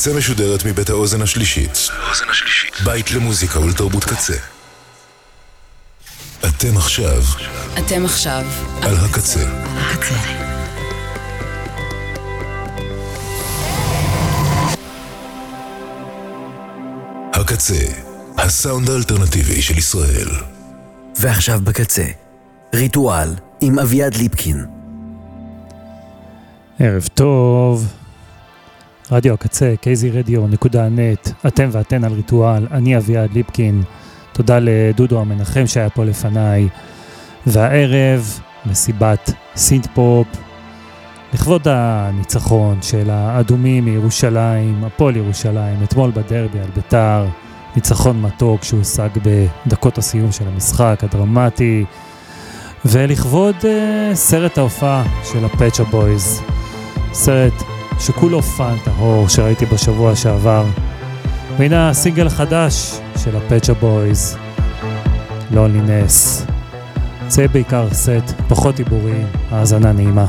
הקצה משודרת מבית האוזן השלישית. בית למוזיקה ולתרבות קצה. אתם עכשיו אתם עכשיו על הקצה. הקצה. הקצה, הסאונד האלטרנטיבי של ישראל. ועכשיו בקצה, ריטואל עם אביעד ליפקין. ערב טוב, רדיו הקצה, kzradio.net, אתם ואתן על ריטואל, אני אביעד ליפקין, תודה לדודו המנחם שהיה פה לפניי, והערב מסיבת סינט פופ, לכבוד הניצחון של האדומים מירושלים, הפועל ירושלים, אתמול בדרבי על ביתר, ניצחון מתוק שהושג בדקות הסיום של המשחק הדרמטי, ולכבוד אה, סרט ההופעה של ה Pet Shop Boys, סרט שכולו fun טהור שראיתי בשבוע שעבר. והנה הסינגל החדש של ה Pet Shop Boys, Loneliness. זה בעיקר סט, פחות דיבורים, האזנה נעימה.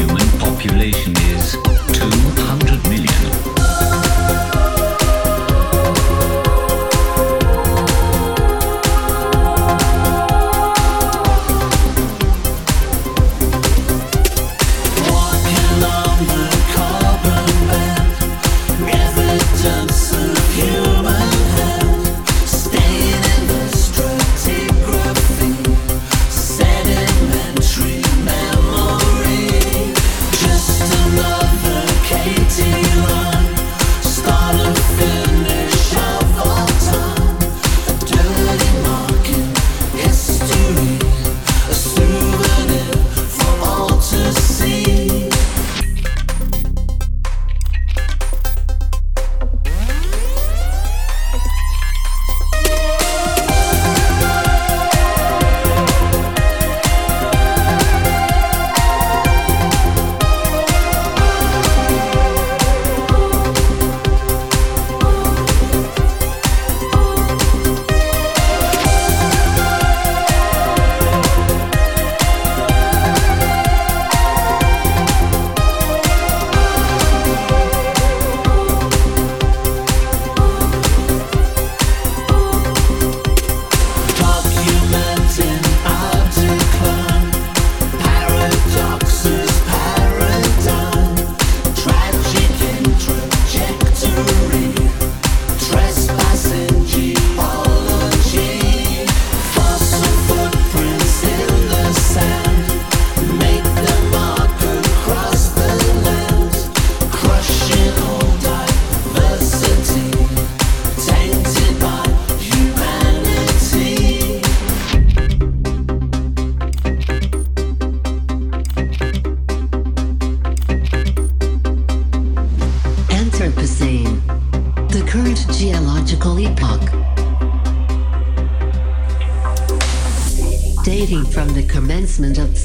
human population is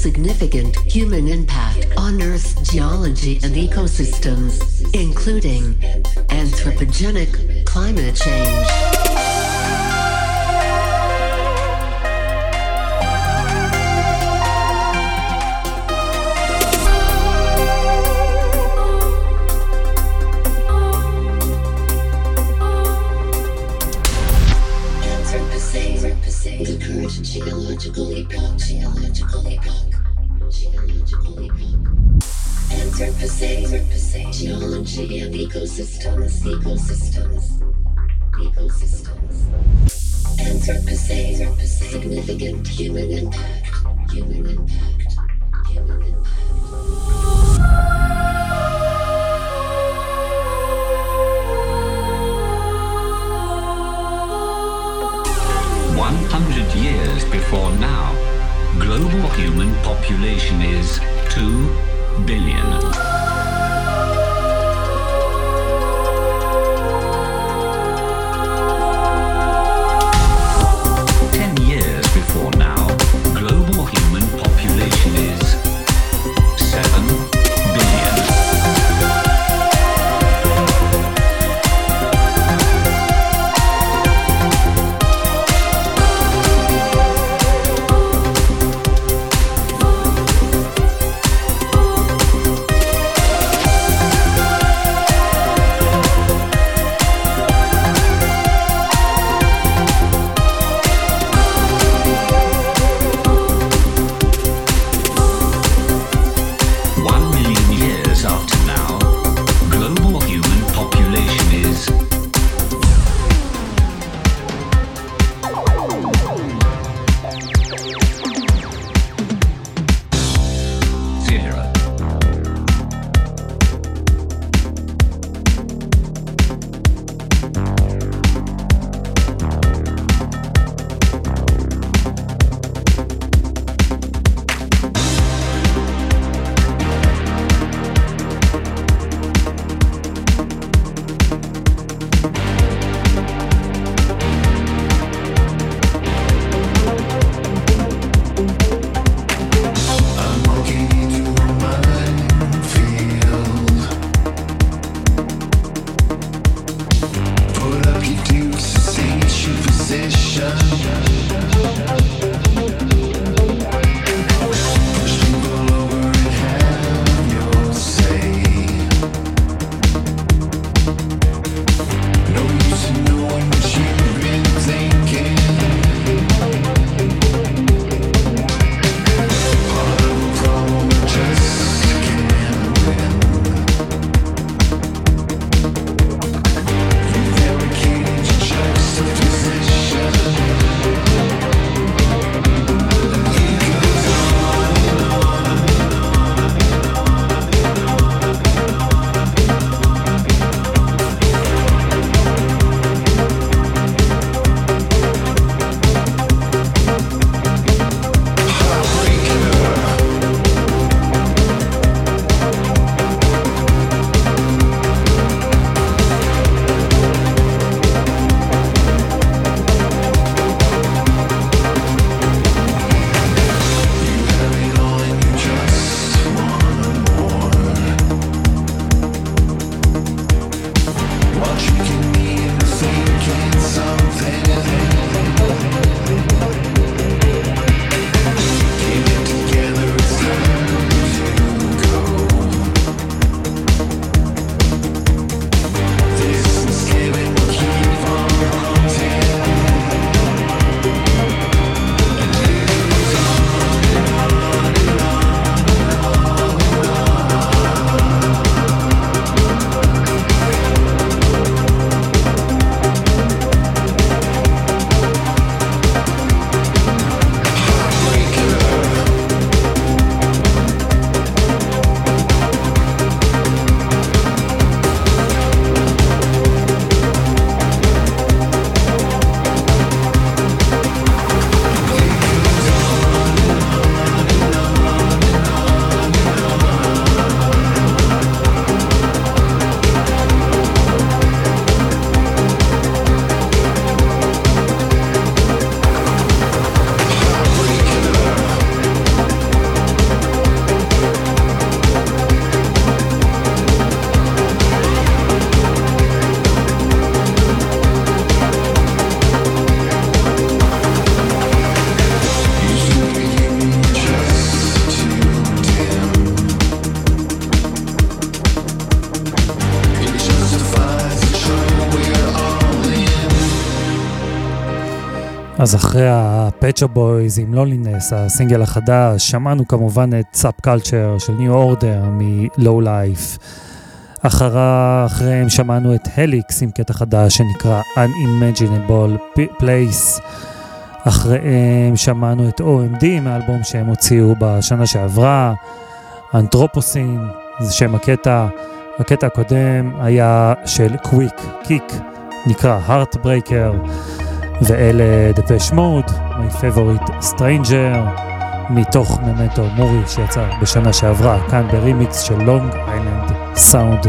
significant human impact on Earth's geology and ecosystems, including anthropogenic climate change. אז אחרי ה Pet Shop Boys עם Loneliness, הסינגל החדש, שמענו כמובן את Sub-culture של New Order מ Low-Life. אחריהם שמענו את Helix עם קטע חדש שנקרא Unimaginable Place. אחריהם שמענו את OMD מאלבום שהם הוציאו בשנה שעברה, Anthropocene, זה שם הקטע. הקטע הקודם היה של קוויק קיק, נקרא Heartbreaker. ואלה דפש מוד, My Favorite Stranger, מתוך ממטו מורי שיצא בשנה שעברה, כאן ברימיקס של לונג איילנד סאונד.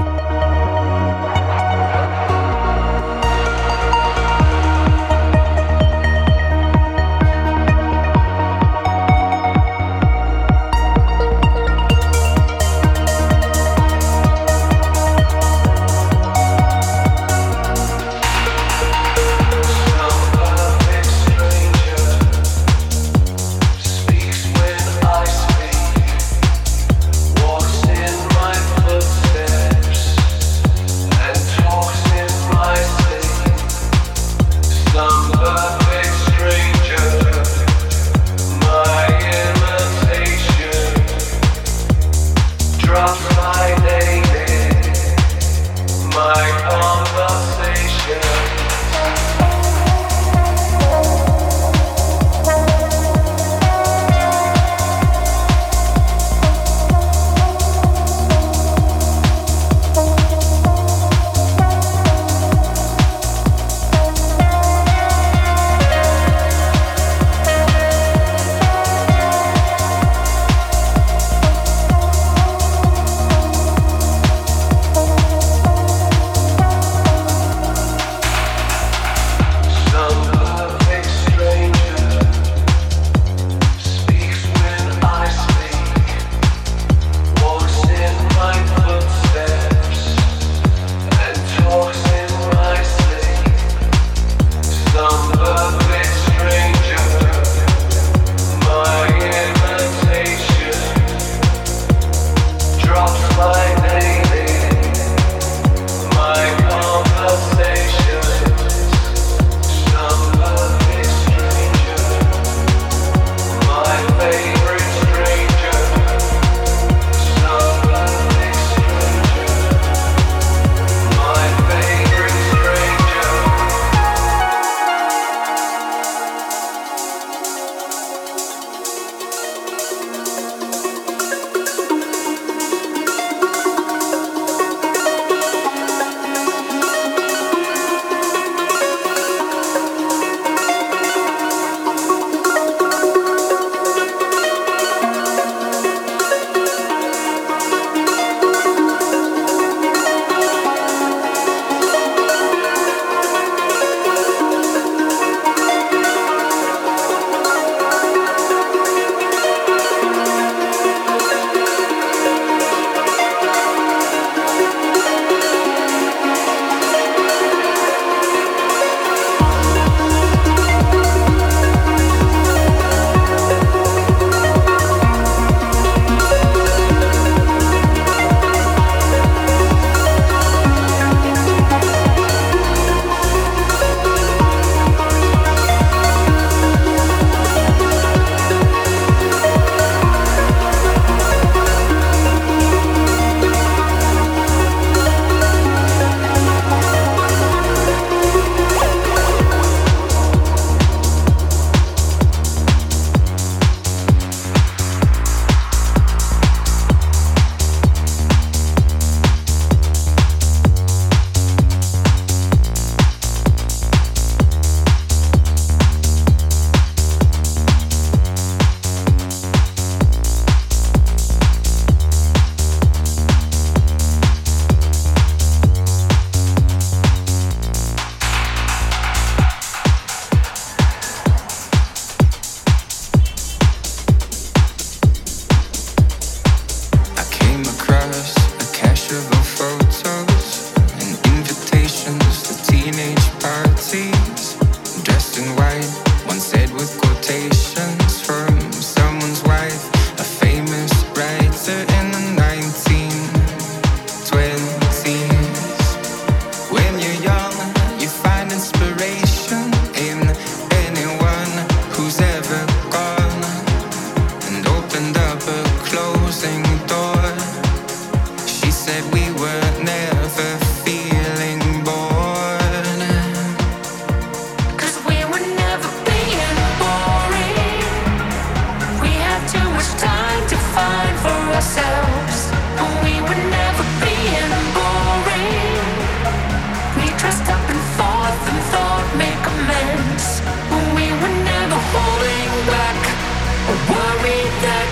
worried that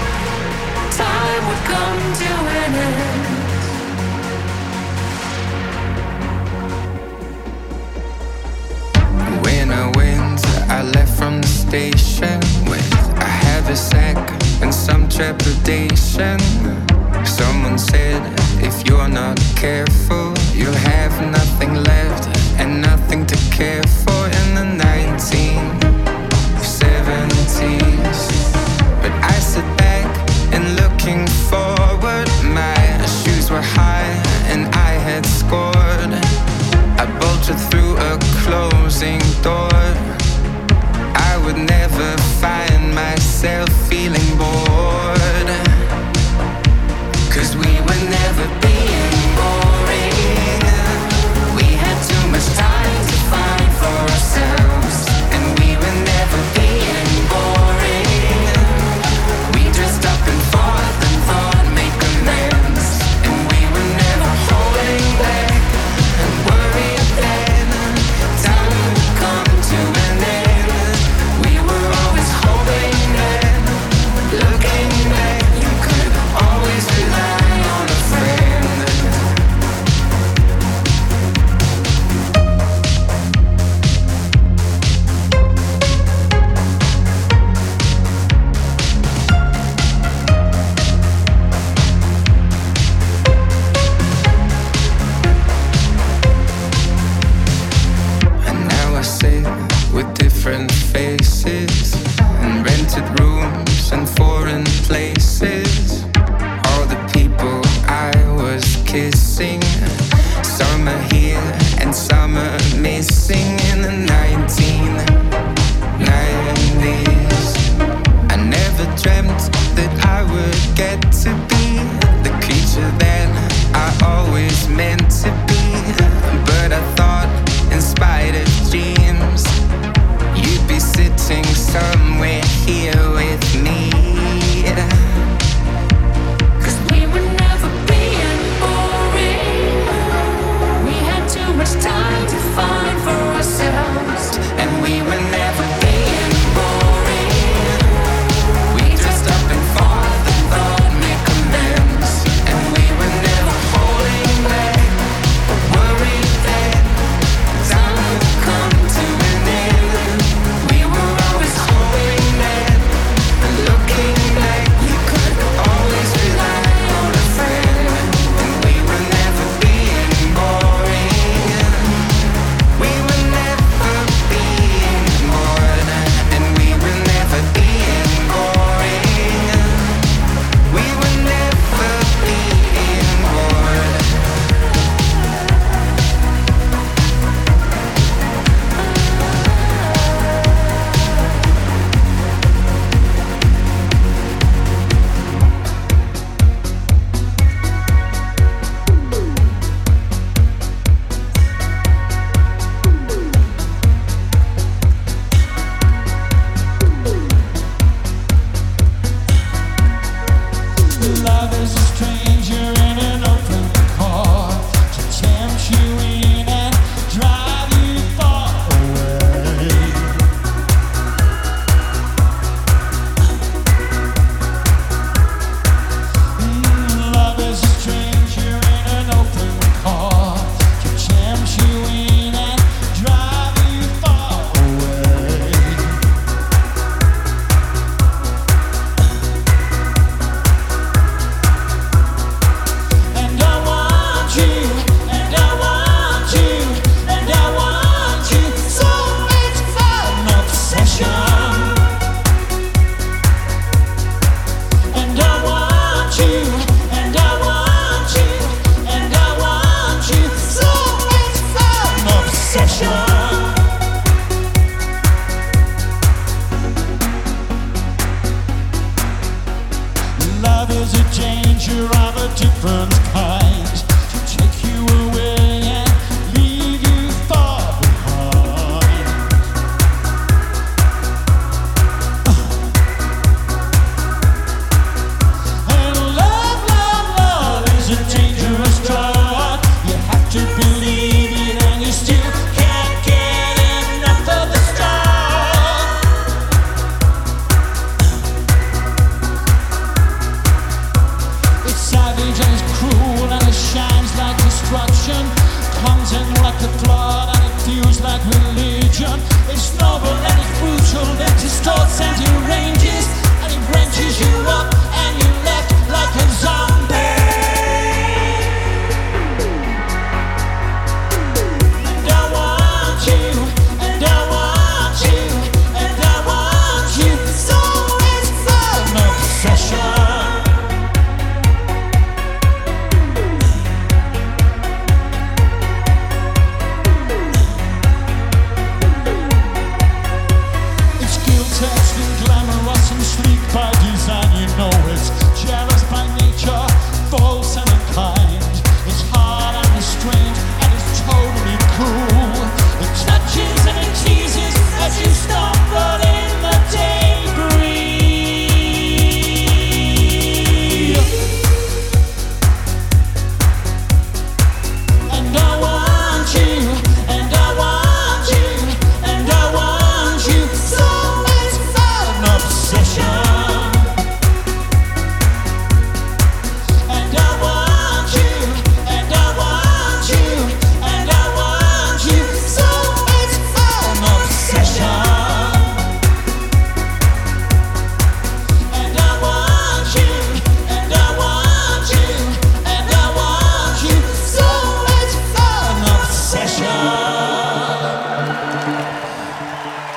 time would come to an end. When I went, I left from the station with a heavy sack and some trepidation. Someone said, if you're not careful, you'll have nothing left and nothing to care for. looking forward. My shoes were high and I had scored. I bolted through a closing door. I would never find myself feeling bored. Cause we were never.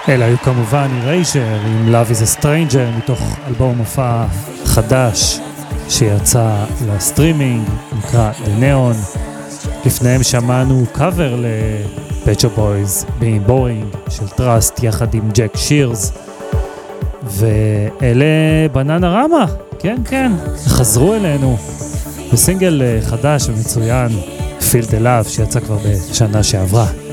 אלה היו כמובן Erasure עם Love is a Stranger מתוך אלבום מופע חדש שיצא לסטרימינג, נקרא The Neon. לפניהם שמענו קאבר לפצ'ו בויז בבורינג של Trust יחד עם Jake Shears. ואלה Bananarama, כן כן, חזרו אלינו בסינגל אה, חדש ומצוין, Feel the Love שיצא כבר בשנה שעברה.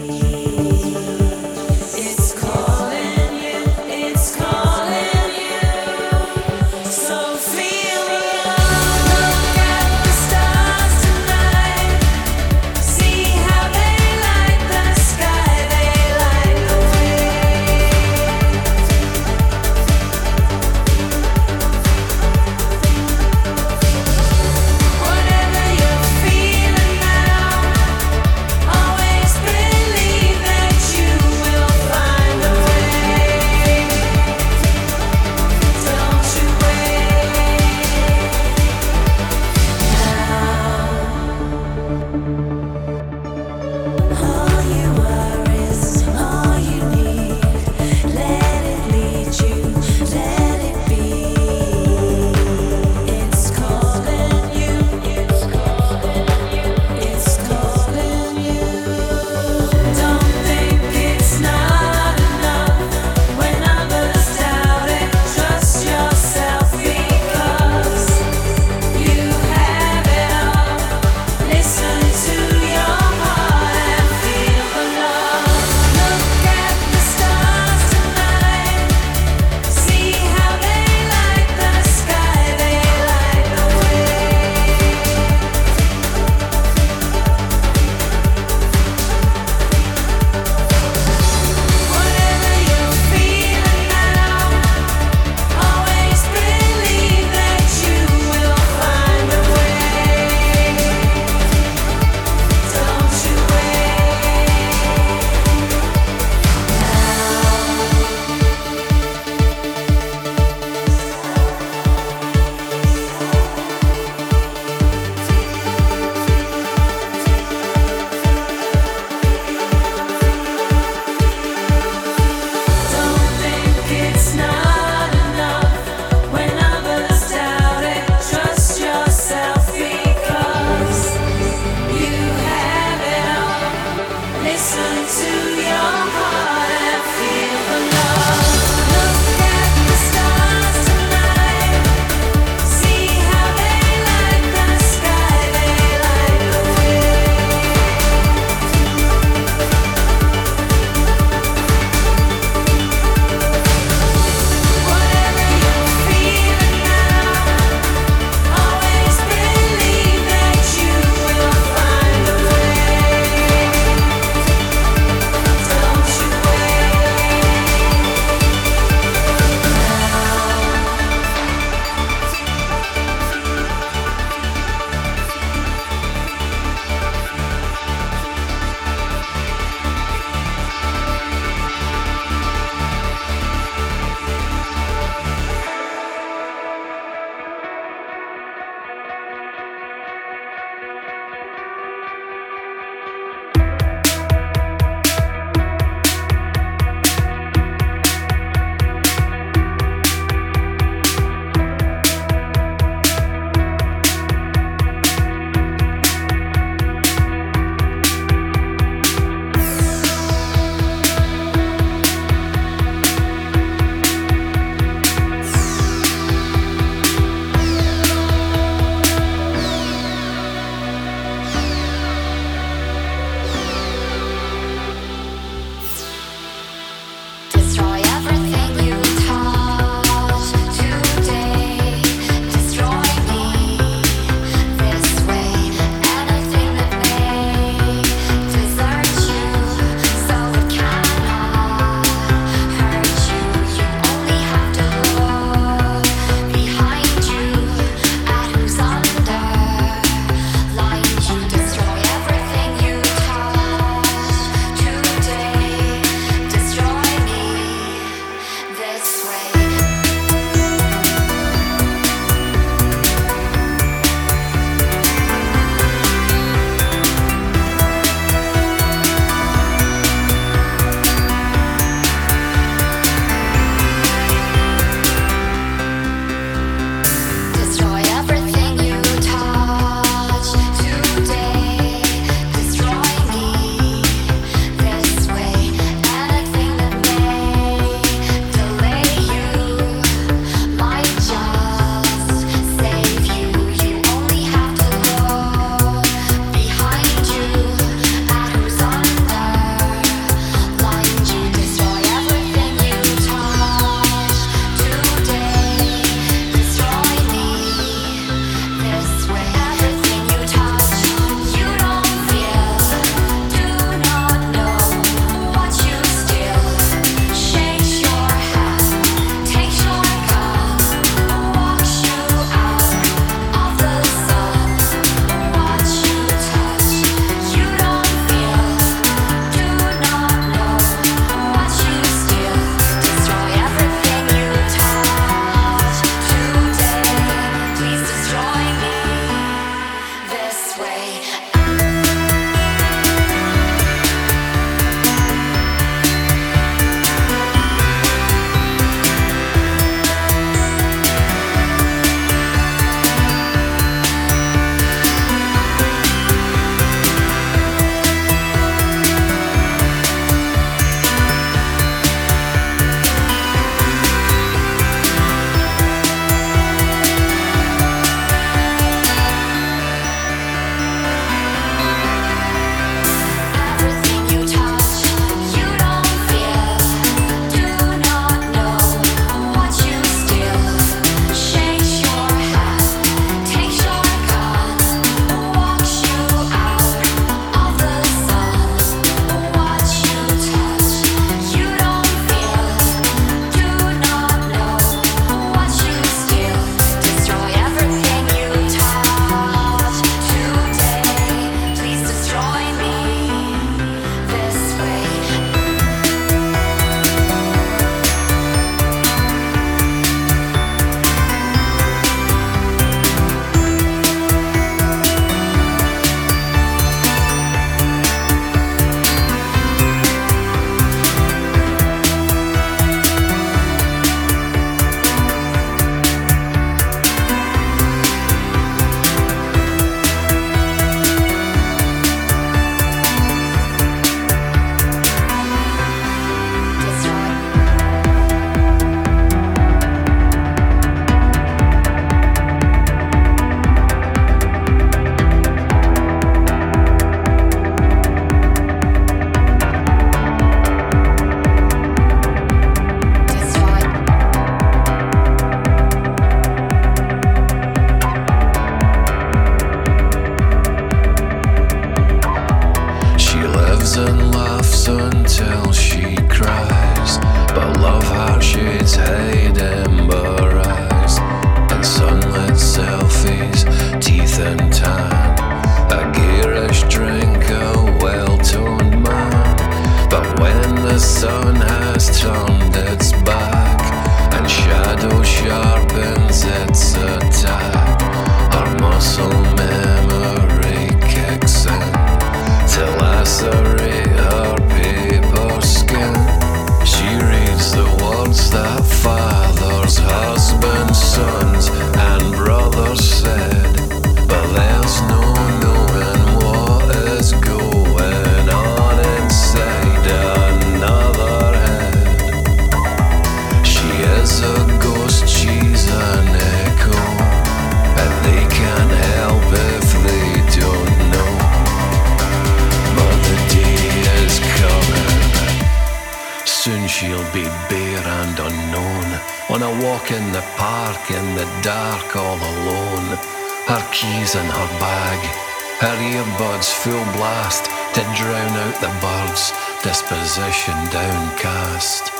that bards disposition downcast,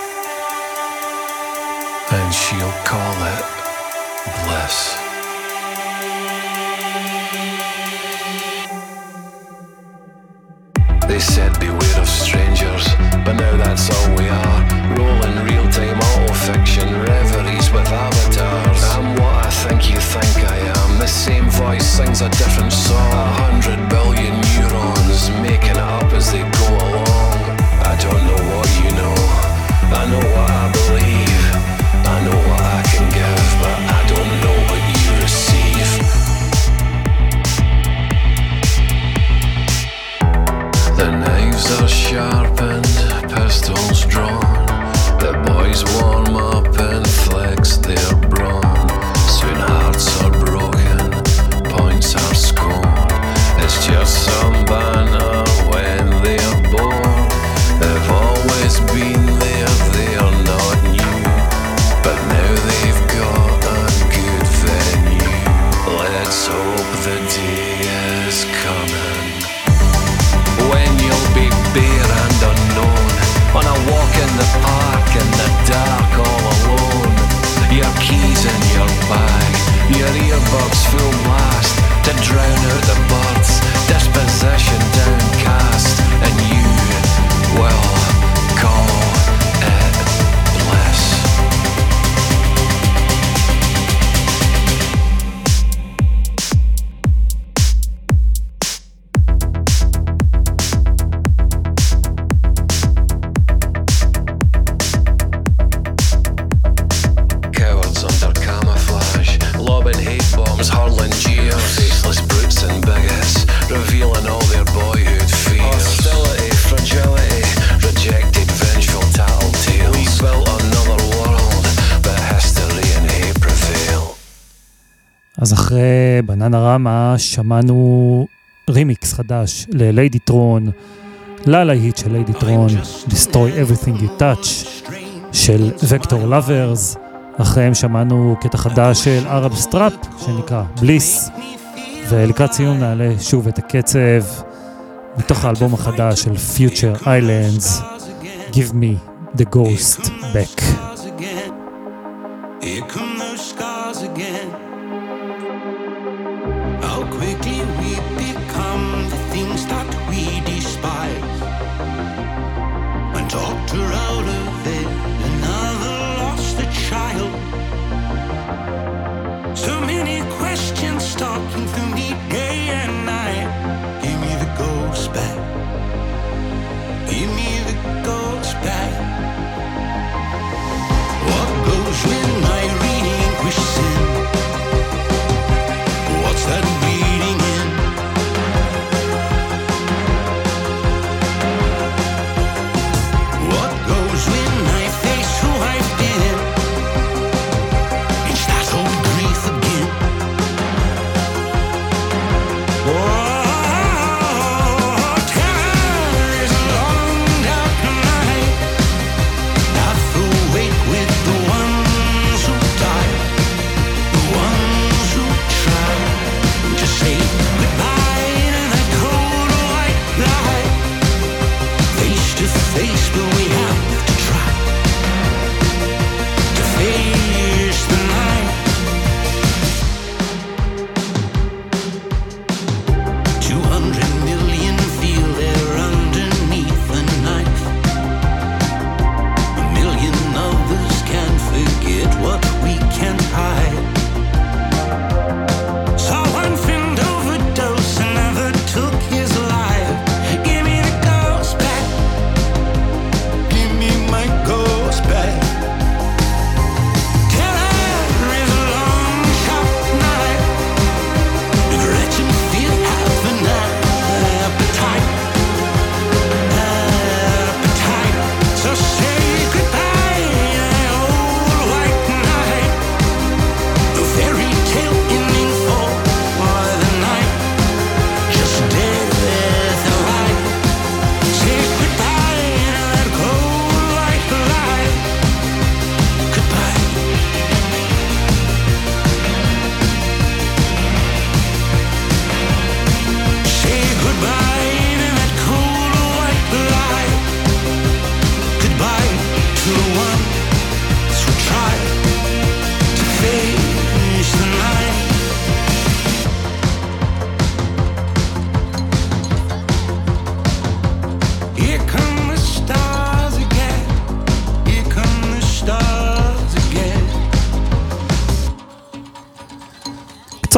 and she'll call it. שמענו רימיקס חדש ל Ladytron, ללהיט של Ladytron, Destroy Everything You Touch של Vector Lovers, אחריהם שמענו קטע חדש של Arab Strap שנקרא Bliss, ולקראת סיום נעלה שוב את הקצב מתוך האלבום החדש של Future Islands, Give Me the Ghost Back. Here come things that we despise.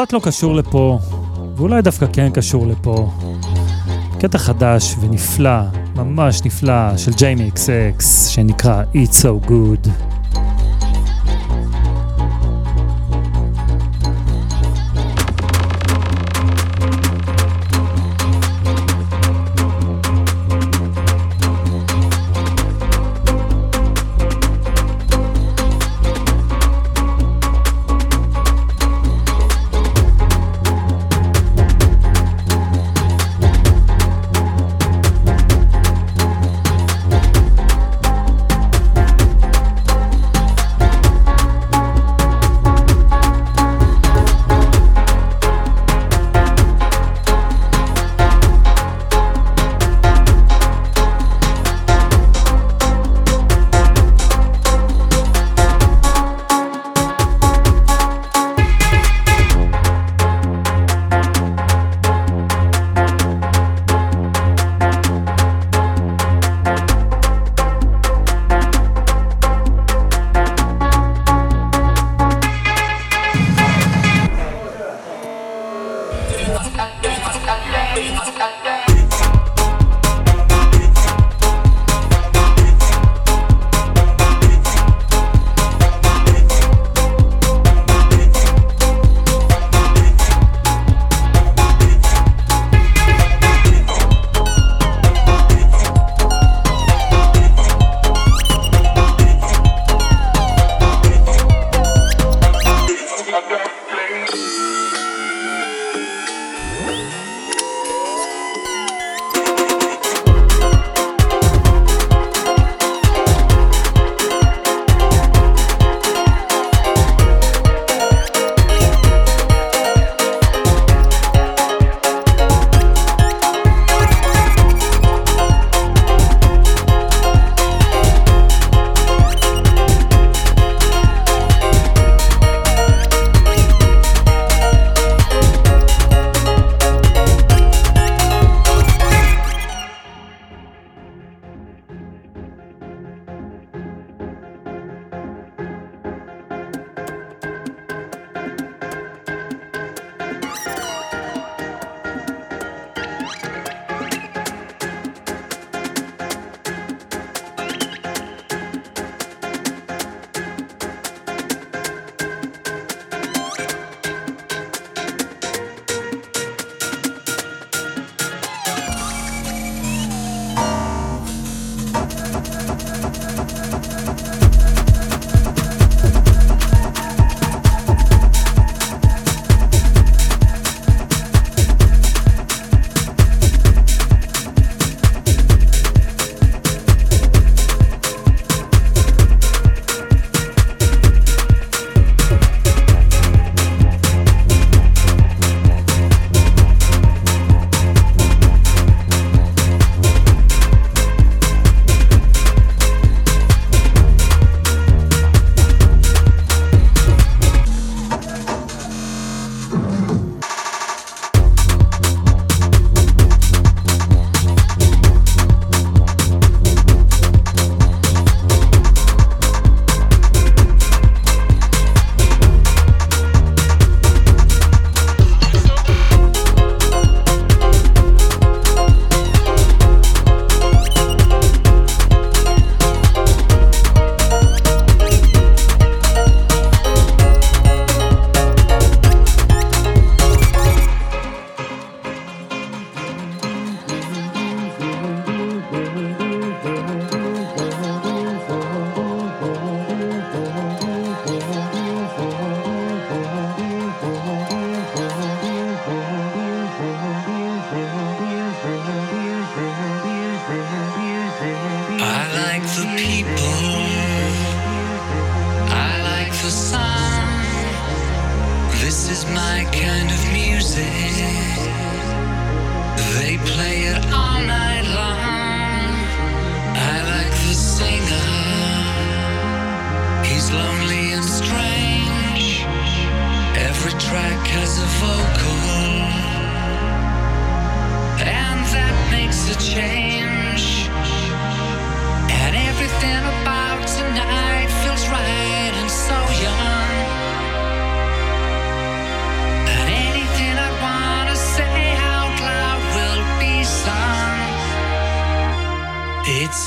קצת לא קשור לפה, ואולי דווקא כן קשור לפה. קטע חדש ונפלא, ממש נפלא, של ג'יימי אקס אקס, שנקרא It's So Good.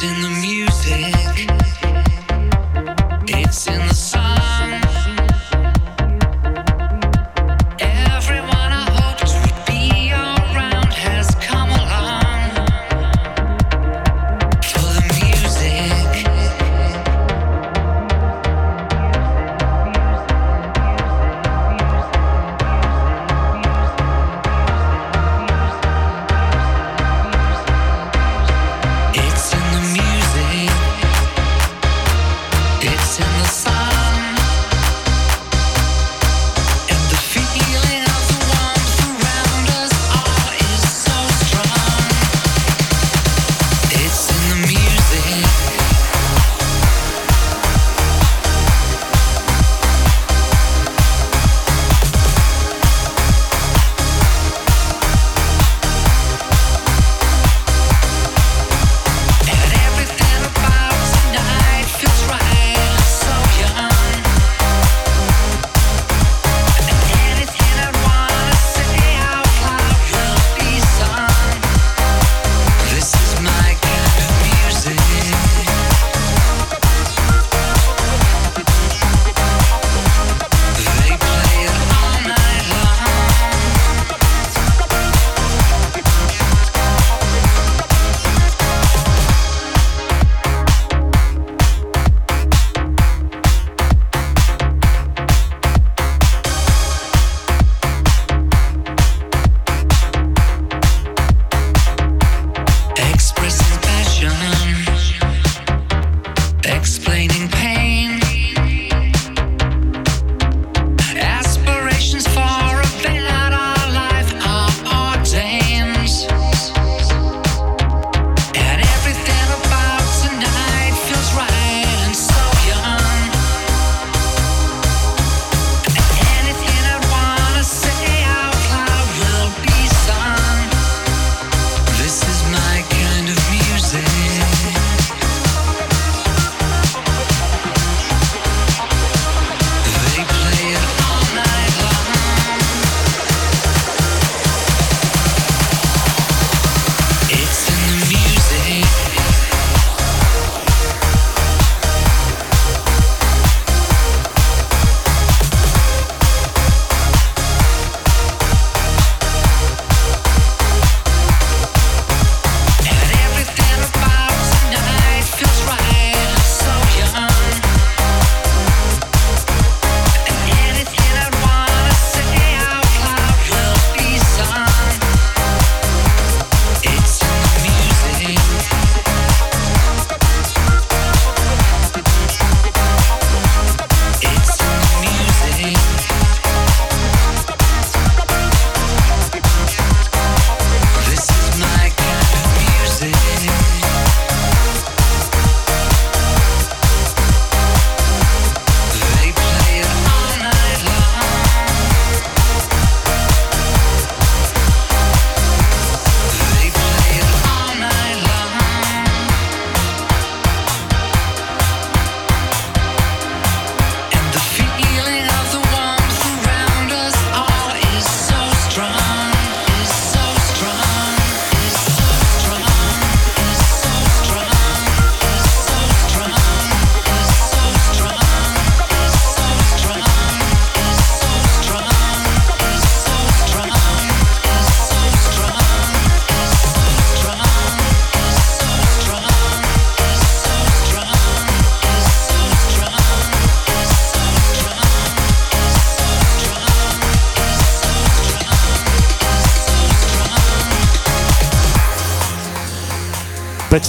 in the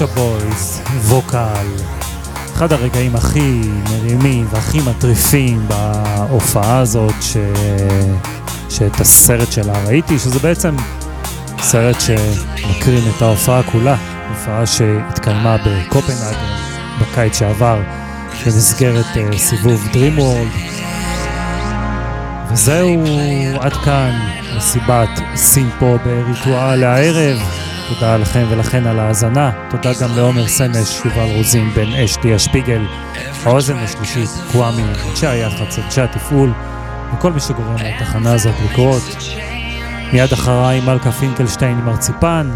פצ'ה בויז, ווקל. אחד הרגעים הכי מרימים והכי מטריפים בהופעה הזאת, ש... שאת הסרט שלה ראיתי, שזה בעצם סרט שמקרין את ההופעה כולה, הופעה שהתקיימה בקופנהגן בקיץ שעבר, במסגרת uh, סיבוב DreamWorld. וזהו, עד כאן מסיבת סינפו בריטואל הערב. תודה לכם ולכן על ההאזנה. תודה גם לעומר סמש, שובל רוזין, בן אש, דיה שפיגל, האוזן השלישית, כוואמי, אנשי היח"צ, אנשי התפעול, וכל מי שגורם לתחנה הזאת לקרות. מיד אחריי מלכה פינקלשטיין עם ארציפן,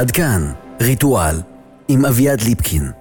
עד כאן, ריטואל, עם אביעד ליפקין.